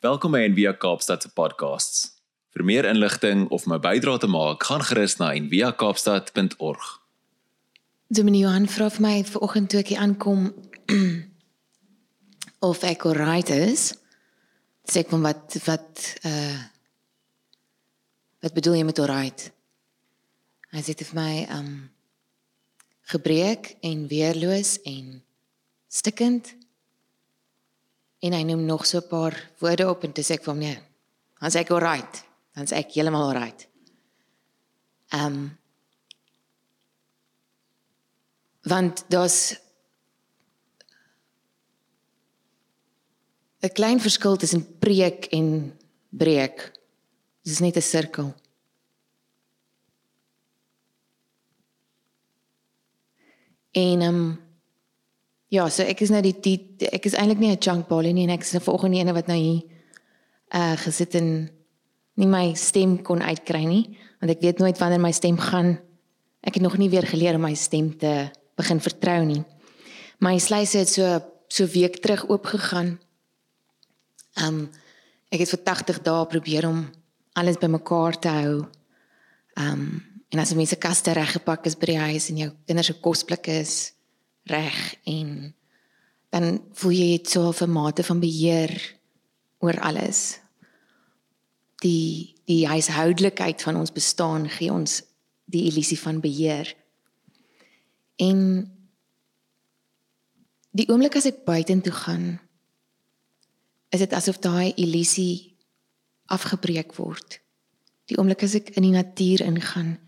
Welkom by Envia Kaapstad se podcasts. Vir meer inligting of my bydrae te maak, gaan gerus na enviakaapstad.org. Dominee Johan vra vir my vanoggend toe ek hier aankom of ek alright is. Sê van wat wat uh wat bedoel jy met alright? Hy sê dit vir my um gebreek en weerloos en stikkend en hy noem nog so 'n paar woorde op en dis ek vir hom nee. Dan sê ek alright. Dan sê ek heeltemal alright. Ehm um, want daar's 'n klein verskil tussen preek en breek. Dit is net 'n sirkel. En ehm um, Ja, so ek is nou die, die, ek is eintlik nie 'n chunk baller nie en ek is nou vanoggend die ene wat nou hier uh gesit en nie my stem kon uitkry nie, want ek weet nooit wanneer my stem gaan. Ek het nog nie weer geleer om my stem te begin vertrou nie. My sluise het so so week terug oopgegaan. Um ek het vir 80 dae probeer om alles bymekaar te hou. Um en as mense kaste reggepak is by die huis en jou kinders se kosblik is reg en dan voel jy dit so 'n mate van beheer oor alles. Die die huishoudelikheid van ons bestaan gee ons die illusie van beheer. En die oomblik as ek buitentoe gaan is dit asof daai illusie afgebreek word. Die oomblik as ek in die natuur ingaan.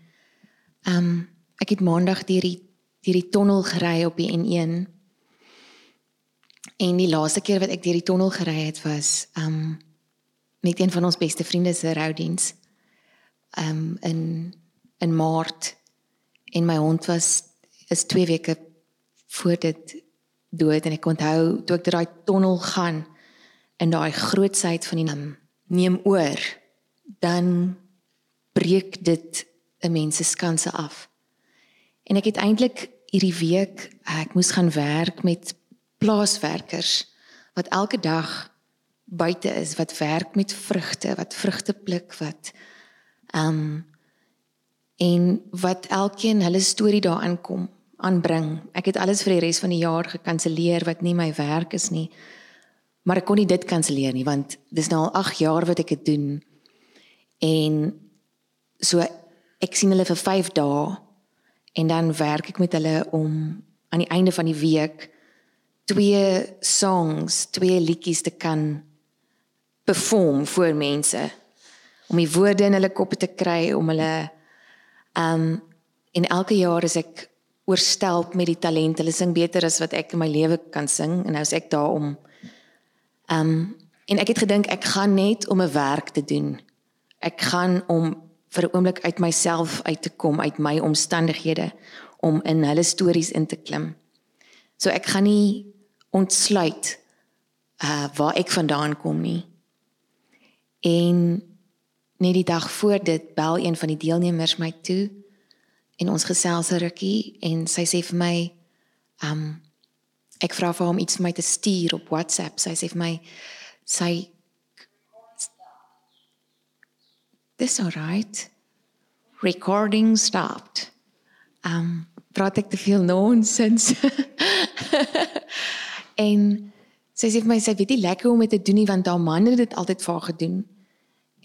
Ehm um, ek het maandag deur die deur die tonnel gery op die N1. En die laaste keer wat ek deur die tonnel gery het was um met een van ons beste vriende se roudiens. Um in in Maart en my hond was is 2 weke voor dit dood en ek onthou toe ek deur daai tonnel gaan in daai grootsheid van die naam neem oor dan breek dit 'n mens se skanse af. En ek het eintlik hierdie week ek moes gaan werk met plaaswerkers wat elke dag buite is wat werk met vrugte, wat vrugte pluk, wat ehm um, en wat elkeen hulle storie daarin kom aanbring. Ek het alles vir die res van die jaar gekanselleer wat nie my werk is nie. Maar ek kon nie dit kanselleer nie want dis nou al 8 jaar wat ek dit doen. En so ek sien hulle vir 5 dae en dan werk ek met hulle om aan die einde van die week twee songs, twee liedjies te kan perform vir mense om die woorde in hulle koppe te kry om hulle um in elke jaar is ek oorstelp met die talent. Hulle sing beter as wat ek in my lewe kan sing en nou is ek daar om um en ek het gedink ek gaan net om 'n werk te doen. Ek gaan om vir 'n oomblik uit myself uit te kom, uit my omstandighede om in hulle stories in te klim. So ek gaan nie ontsluit uh waar ek vandaan kom nie. En net die dag voor dit bel een van die deelnemers my toe en ons gesels 'n rukkie en sy sê vir my um ek vra vir hom iets vir my te stuur op WhatsApp. Sy sê vir my sy Dis alright. Recording stopped. Um praat ek te veel nonsens. en sy sê vir my sy weet nie lekker hoe om dit te doen nie want haar man het dit altyd vir haar gedoen.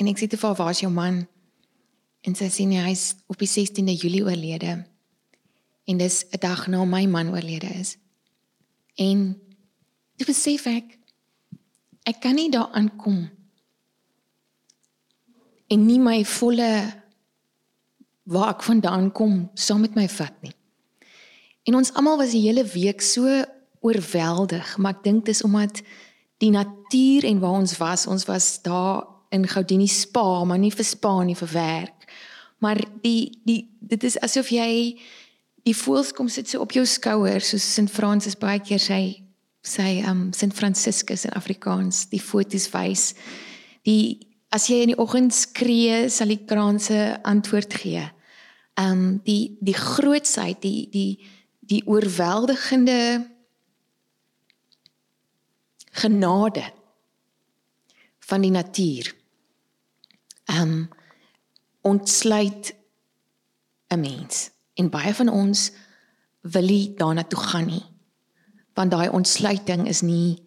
En ek sê te vir haar, "Waar is jou man?" En sy sê nee, hy's op die 16de Julie oorlede. En dis 'n dag na my man oorlede is. En dit besef ek ek kan nie daar aankom en nie my volle waar ek vandaan kom saam met my vat nie. En ons almal was die hele week so oorweldig, maar ek dink dis omdat die natuur en waar ons was, ons was daar in Gaudini Spa, maar nie vir spa nie vir werk. Maar die die dit is asof jy die voels kom sit so op jou skouers soos Sint Francis baie keer sê sy um Sint Franciscus in Afrikaans die fotos wys. Die as jy in die oggend skree, sal die kraanse antwoord gee. Um die die grootsheid, die die die oorweldigende genade van die natuur. Um ontsluit 'n mens en baie van ons wil nie daarna toe gaan nie. Want daai ontsluiting is nie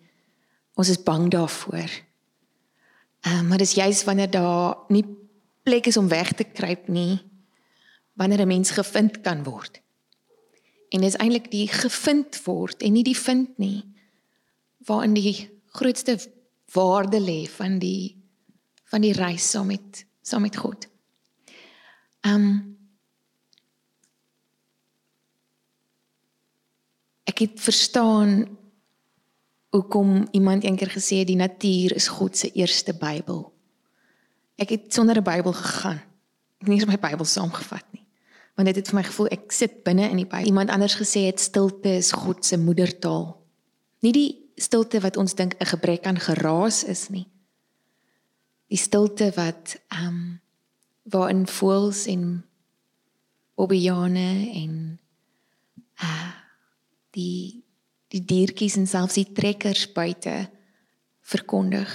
ons is bang daarvoor. Um, maar dis juist wanneer daar nie plek is om weg te kruip nie wanneer 'n mens gevind kan word. En dis eintlik die gevind word en nie die vind nie waarin die grootste waarde lê van die van die reis saam met saam met God. Ehm um, ek het verstaan hoekom iemand eendag gesê het die natuur is God se eerste Bybel. Ek het sonder 'n Bybel gegaan. Ek het nie my Bybel saamgevat nie. Want dit het vir my gevoel ek sit binne in die Bybel. Iemand anders gesê het stilte is God se moedertaal. Nie die stilte wat ons dink 'n gebrek aan geraas is nie. Die stilte wat ehm um, waarin voels en obiane en uh die die diertjies en selfs die trekkers buite verkondig.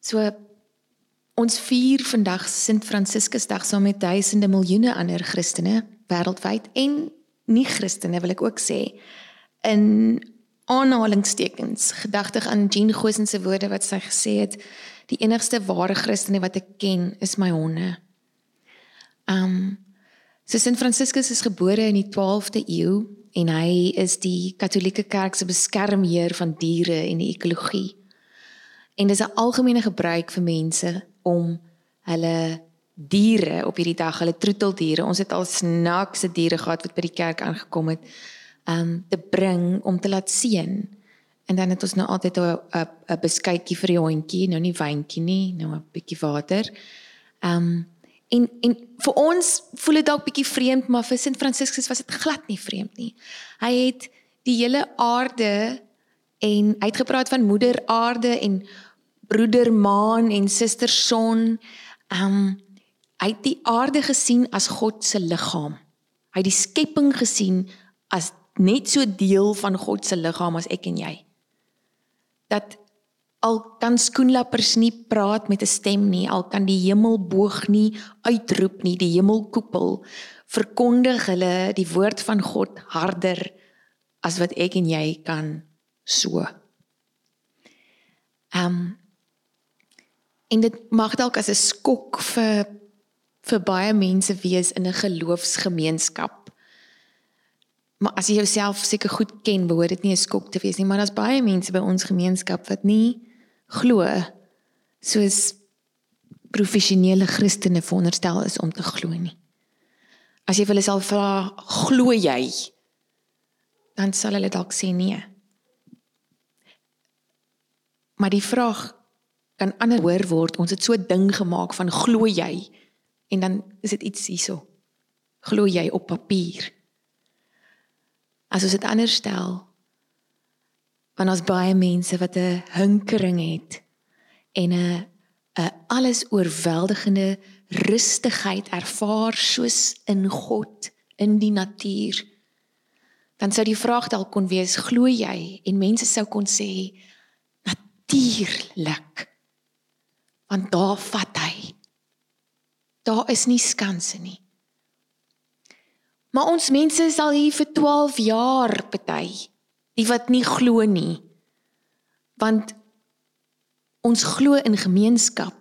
So ons vier vandag Sint Franciscusdag saam met duisende miljoene ander Christene wêreldwyd en nie Christene wil ek ook sê in aanhalingstekens gedagtig aan Jean Gosen se woorde wat sy gesê het die enigste ware Christene wat ek ken is my honde. Um so Sint Franciscus is gebore in die 12de eeu en hy is die Katolieke Kerk se beskermheer van diere en die ekologie. En dis 'n algemene gebruik vir mense om hulle diere op hierdie dag, hulle troeteldiere, ons het al snaakse diere gehad wat by die kerk aangekom het, um te bring om te laat seën. En dan het ons nou altyd 'n 'n beskuitjie vir die hondjie, nou nie wyntjie nie, nou 'n bietjie water. Um En en vir ons voel dit dalk bietjie vreemd, maar vir Sint Franciscus was dit glad nie vreemd nie. Hy het die hele aarde en uitgepraat van moeder aarde en broeder maan en suster son. Um hy het die aarde gesien as God se liggaam. Hy het die skepping gesien as net so deel van God se liggaam as ek en jy. Dat al kan skoenlappers nie praat met 'n stem nie, al kan die hemel boog nie uitroep nie, die hemelkoepel verkondig hulle die woord van God harder as wat ek en jy kan so. Ehm um, en dit mag dalk as 'n skok vir vir baie mense wees in 'n geloofsgemeenskap. Maar as jy jouself seker goed ken, behoort dit nie 'n skok te wees nie, maar daar's baie mense by ons gemeenskap wat nie glo soos professionele Christene veronderstel is om te glo nie. As jy hulle sal vra, glo jy? Dan sal hulle dalk sê nee. Maar die vraag kan ander hoor word. Ons het so ding gemaak van glo jy? En dan is dit iets hierso. Glo jy op papier? As ons dit anders stel, want ons baie mense wat 'n hinkering het en 'n 'n alles oorweldigende rustigheid ervaar soos in God in die natuur. Dan sou die vraag dalk kon wees glo jy? En mense sou kon sê natuurlik. Want daar vat hy. Daar is nie skanse nie. Maar ons mense is al hier vir 12 jaar party die wat nie glo nie. Want ons glo in gemeenskap.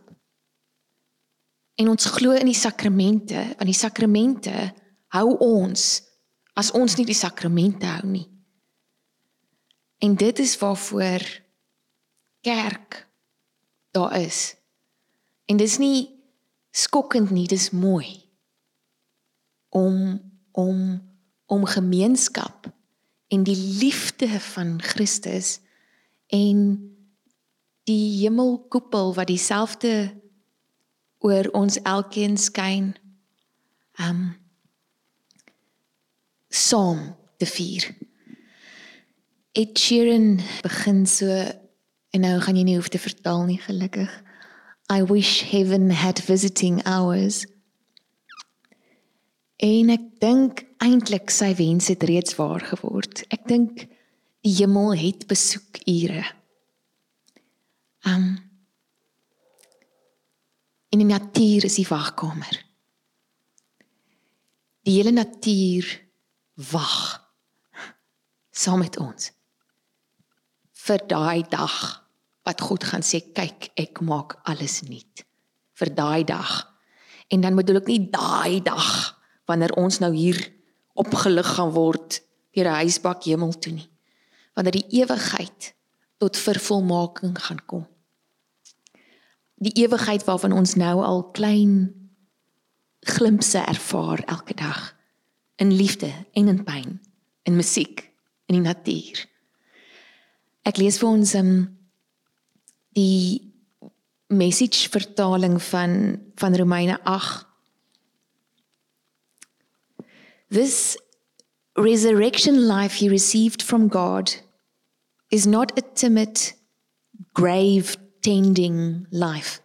En ons glo in die sakramente, want die sakramente hou ons as ons nie die sakramente hou nie. En dit is waarvoor kerk daar is. En dis nie skokkend nie, dis mooi om om om gemeenskap en die liefde van Christus en die hemelkoepel wat dieselfde oor ons elkeen skyn um saam te vier. Ed Sheeran begin so en nou gaan jy nie hoef te vertaal nie gelukkig. I wish heaven had visiting hours. En ek dink eintlik sy wens het reeds waar geword. Ek dink die hemel het besoek ure. Um En die natuur is die wagkamer. Die hele natuur wag saam met ons vir daai dag wat God gaan sê kyk ek maak alles nuut vir daai dag en dan bedoel ek nie daai dag wanneer ons nou hier opgelig gaan word deur 'n huisbak hemel toe nie wanneer die ewigheid tot vervolmaking gaan kom die ewigheid waarvan ons nou al klein glimpse ervaar elke dag in liefde en in pyn in musiek in die natuur Ek lees vir ons um, die message vertaling van van Romeine 8. This resurrection life he received from God is not a timid grave tending life.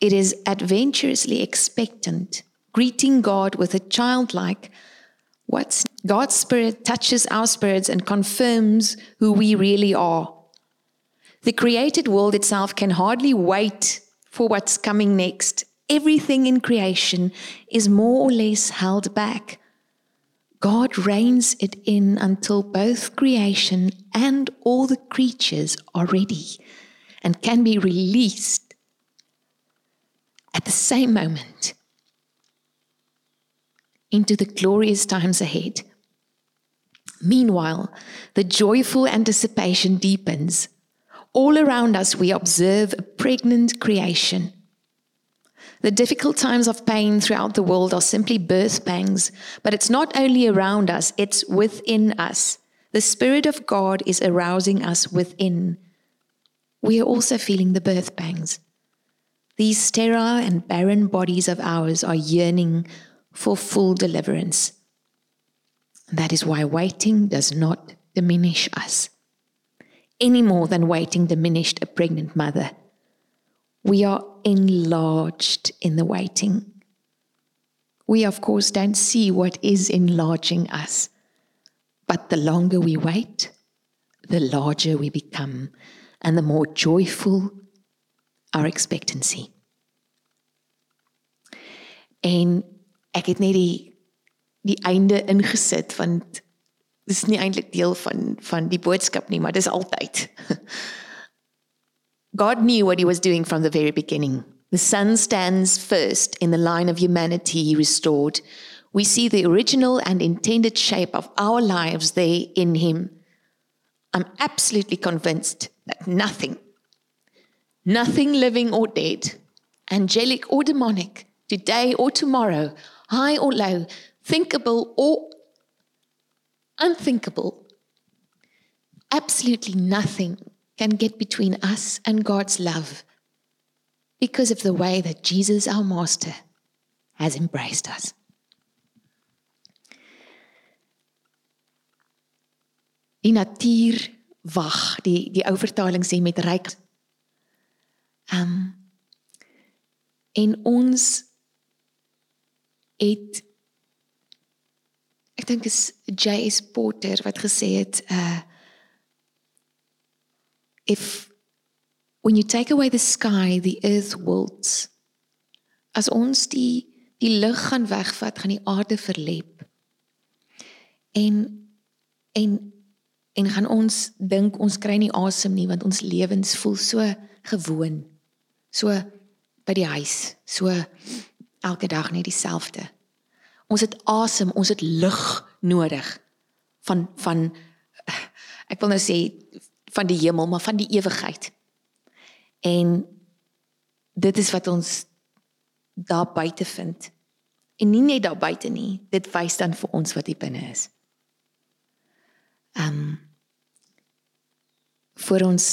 It is adventurously expectant, greeting God with a childlike what God's Spirit touches our spirits and confirms who we really are. The created world itself can hardly wait for what's coming next. Everything in creation is more or less held back. God reins it in until both creation and all the creatures are ready and can be released at the same moment into the glorious times ahead. Meanwhile, the joyful anticipation deepens. All around us, we observe a pregnant creation. The difficult times of pain throughout the world are simply birth pangs, but it's not only around us, it's within us. The Spirit of God is arousing us within. We are also feeling the birth pangs. These sterile and barren bodies of ours are yearning for full deliverance. That is why waiting does not diminish us any more than waiting diminished a pregnant mother. We are enlarged in the waiting. We, of course, don't see what is enlarging us, but the longer we wait, the larger we become and the more joyful our expectancy. En ek het net die die einde ingesit want dis nie eintlik deel van van die boodskap nie, maar dis altyd. God knew what he was doing from the very beginning. The Son stands first in the line of humanity he restored. We see the original and intended shape of our lives there in him. I'm absolutely convinced that nothing, nothing living or dead, angelic or demonic, today or tomorrow, high or low, thinkable or unthinkable, absolutely nothing can get between us and God's love because of the way that Jesus, our Master, has embraced us. Die natuur wag, die die ou vertaling sê met ryk. Um en ons het ek dink is J.S. Porter wat gesê het uh if when you take away the sky the earth wilts as ons die die lug gaan wegvat gaan die aarde verlep. En en en gaan ons dink ons kry nie asem nie want ons lewens voel so gewoon. So by die huis so elke dag net dieselfde. Ons het asem, ons het lug nodig van van ek wil nou sê van die hemel, maar van die ewigheid. En dit is wat ons daar buite vind. En nie net daar buite nie, dit wys dan vir ons wat hier binne is. Ehm um, vir ons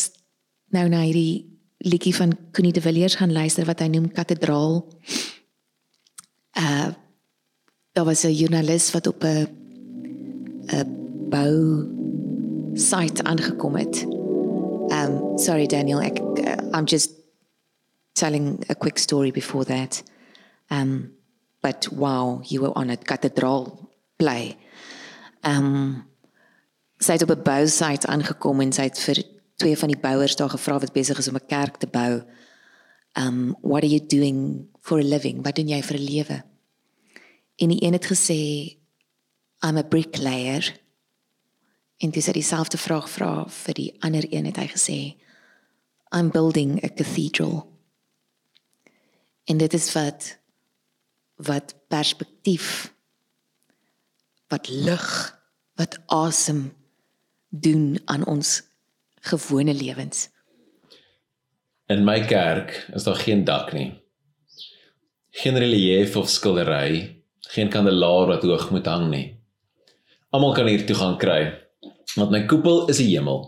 nou na hierdie liedjie van Connie de Villiers gaan luister wat hy noem kathedraal. Uh daar was 'n joernalis wat op 'n 'n bou site aangekom het. Um sorry Daniel, ek uh, I'm just telling a quick story before that. Um but wow, you were on a cathedral play. Um sy het op 'n bou site aangekom en sy het vir twee van die bouers daar gevra wat besig is om 'n kerk te bou. Um what are you doing for a living? Wat doen jy vir 'n lewe? En die een het gesê I'm a bricklayer. En dis dieselfde vraag vra vir die ander een het hy gesê I'm building a cathedral. En dit is wat wat perspektief wat lig wat asem doen aan ons gewone lewens. In my kerk is daar geen dak nie. Geen relief of skildery, geen kandelaar wat hoog moet hang nie. Almal kan hier toe gaan kry, want my koepel is die hemel.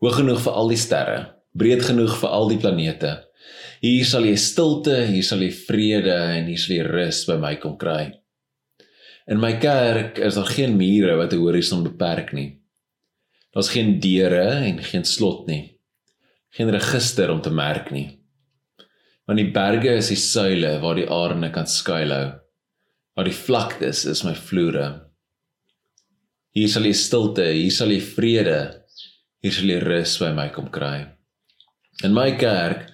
Hoog genoeg vir al die sterre, breed genoeg vir al die planete. Hier sal jy stilte, hier sal jy vrede en hier sal jy rus by my kom kry. In my kerk is daar geen mure wat 'n horison beperk nie. Daar's geen deure en geen slot nie. Geen register om te merk nie. Want die berge is die suile waar die arende kan skuilhou. Waar die vlaktes is my vloere. Hier sal jy stilte, hier sal jy vrede, hier sal jy rus by my kom kry. In my kerk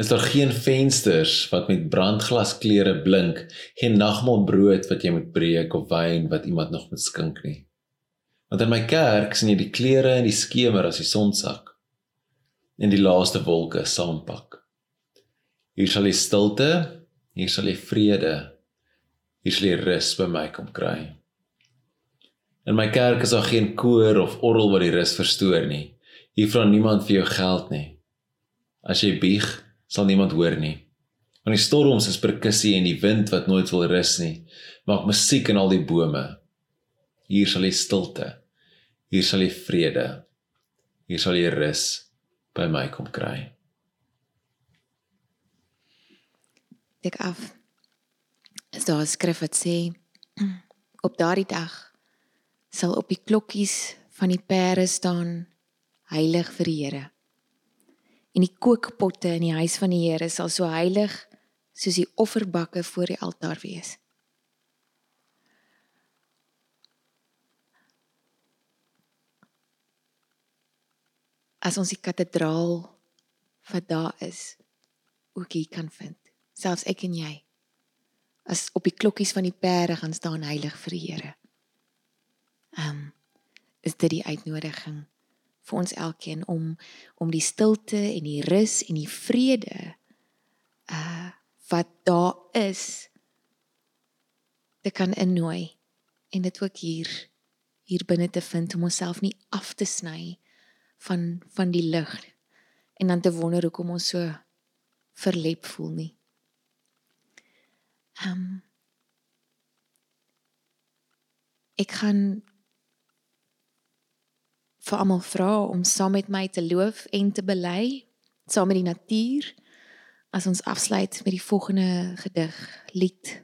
is daar geen vensters wat met brandglasklere blink, geen nagmaalbrood wat jy moet breek of wyn wat iemand nog moet skink nie. Want in my kerk sien jy die kleure en die skemer as die son sak en die laaste wolke saampak. Hier sal jy stilte, hier sal jy vrede, hier sal jy rus by my kom kry. In my kerk is daar geen koor of orgel wat die rus verstoor nie. Hier vra niemand vir jou geld nie. As jy bieg, sal niemand hoor nie. Want die storms is perkussie en die wind wat nooit wil rus nie, maak musiek in al die bome. Hier sal jy stilte. Hier sal jy vrede. Hier sal jy rus by my kom kry. Dik af. Is daar 'n skrif wat sê op daardie dag sal op die klokkies van die pere staan heilig vir die Here. En die kookpotte in die huis van die Here sal so heilig soos die offerbakke voor die altaar wees. As ons die kathedraal wat daar is ook hier kan vind, selfs ek en jy. As op die klokkies van die pere gaan staan heilig vir die Here. Ehm um, is dit die uitnodiging vir ons elkeen om om die stilte en die rus en die vrede uh wat daar is te kan innooi en dit ook hier hier binne te vind om onsself nie af te sny van van die lig en dan te wonder hoekom ons so verlep voel nie. Ehm um, ek gaan vir almal vra om saam met my te loof en te bely saam met die natuur as ons afsluit met die volgende gedig lied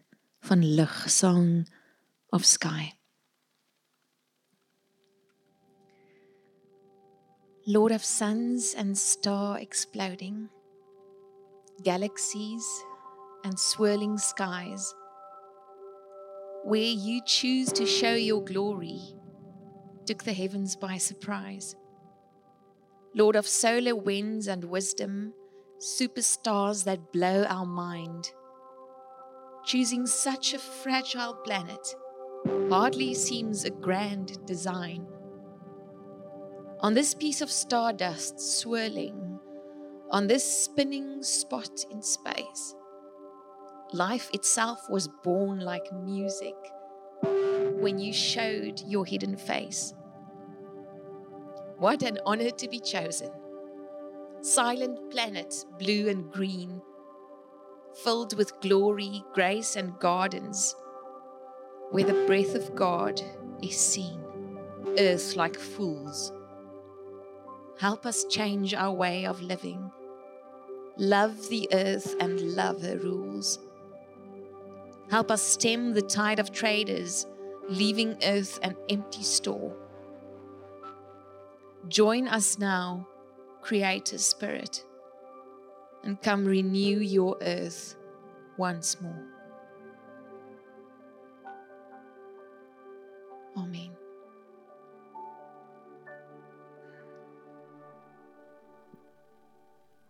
van lig song of sky. Lord of suns and star exploding galaxies and swirling skies where you choose to show your glory took the heavens by surprise. Lord of solar winds and wisdom, superstars that blow our mind. Choosing such a fragile planet hardly seems a grand design. On this piece of stardust swirling, on this spinning spot in space, life itself was born like music when you showed your hidden face. What an honor to be chosen. Silent planet, blue and green, filled with glory, grace, and gardens, where the breath of God is seen, earth like fools. Help us change our way of living. Love the earth and love her rules. Help us stem the tide of traders, leaving earth an empty store Join us now, Creator Spirit, and come renew your earth once more. Amen.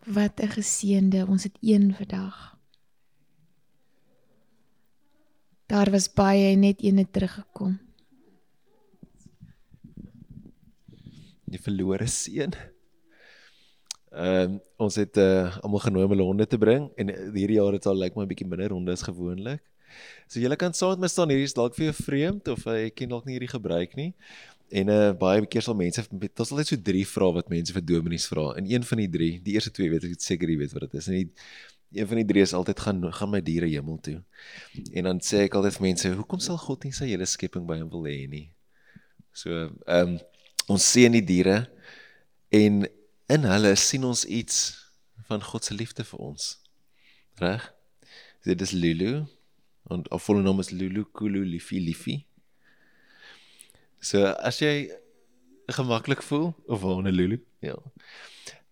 wat 'n geseënde. Ons het een vandag. Daar was baie net een het teruggekom. Die verlore seun. Ehm uh, ons het uh, almal genooi om hulle honde te bring en hierdie jaar het al lyk like my 'n bietjie minder honde as gewoonlik. So julle kan saam met my staan. Hierdie is dalk vir jou vreemd of jy ken dalk nie hierdie gebruik nie. En uh baie keer sal mense dit is altyd so drie vrae wat mense vir dominees vra. En een van die drie, die eerste twee weet ek seker jy weet wat dit is. En die een van die drie is altyd gaan gaan my diere hemel toe. En dan sê ek altyd vir mense, hoekom sal God nie sy hele skepping by hom wil hê nie? So, ehm um, ons sien die diere en in hulle sien ons iets van God se liefde vir ons. Reg? Dit is Lulu en haar volle naam is Lulu Kulu Lifi Lifi. So as jy gemaklik voel of Honolulu, ja.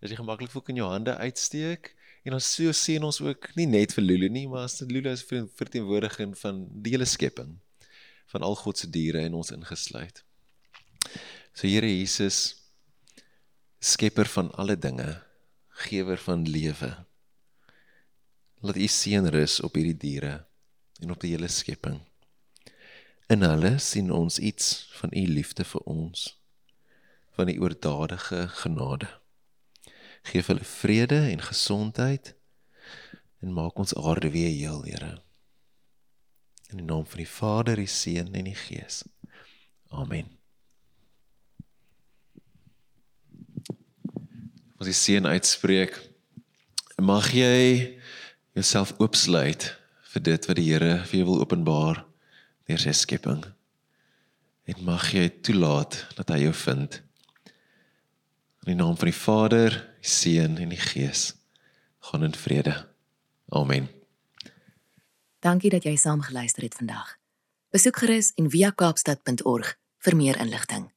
As jy gemaklik voel kan jou hande uitsteek en dan so sien ons ook nie net vir Lulu nie, maar as Lulu is verteenwoordiging van die hele skepping van al God se diere en ons ingesluit. So Here Jesus skepper van alle dinge, gewer van lewe. Laat U seën rus op hierdie diere en op die hele skepping. In hulle sien ons iets van u liefde vir ons, van die oordadige genade. Geef hulle vrede en gesondheid en maak ons aarde weer heel, Here. In die naam van die Vader, die Seun en die Gees. Amen. As die seën uitspreek, mag jy jouself oopsluit vir dit wat die Here vir jou wil openbaar deur sy skepping. En mag jy toelaat dat hy jou vind. In die naam van die Vader, die Seun en die Gees. Gaan in vrede. Amen. Dankie dat jy saam geluister het vandag. Besoek gerus en via kaapstad.org vir meer inligting.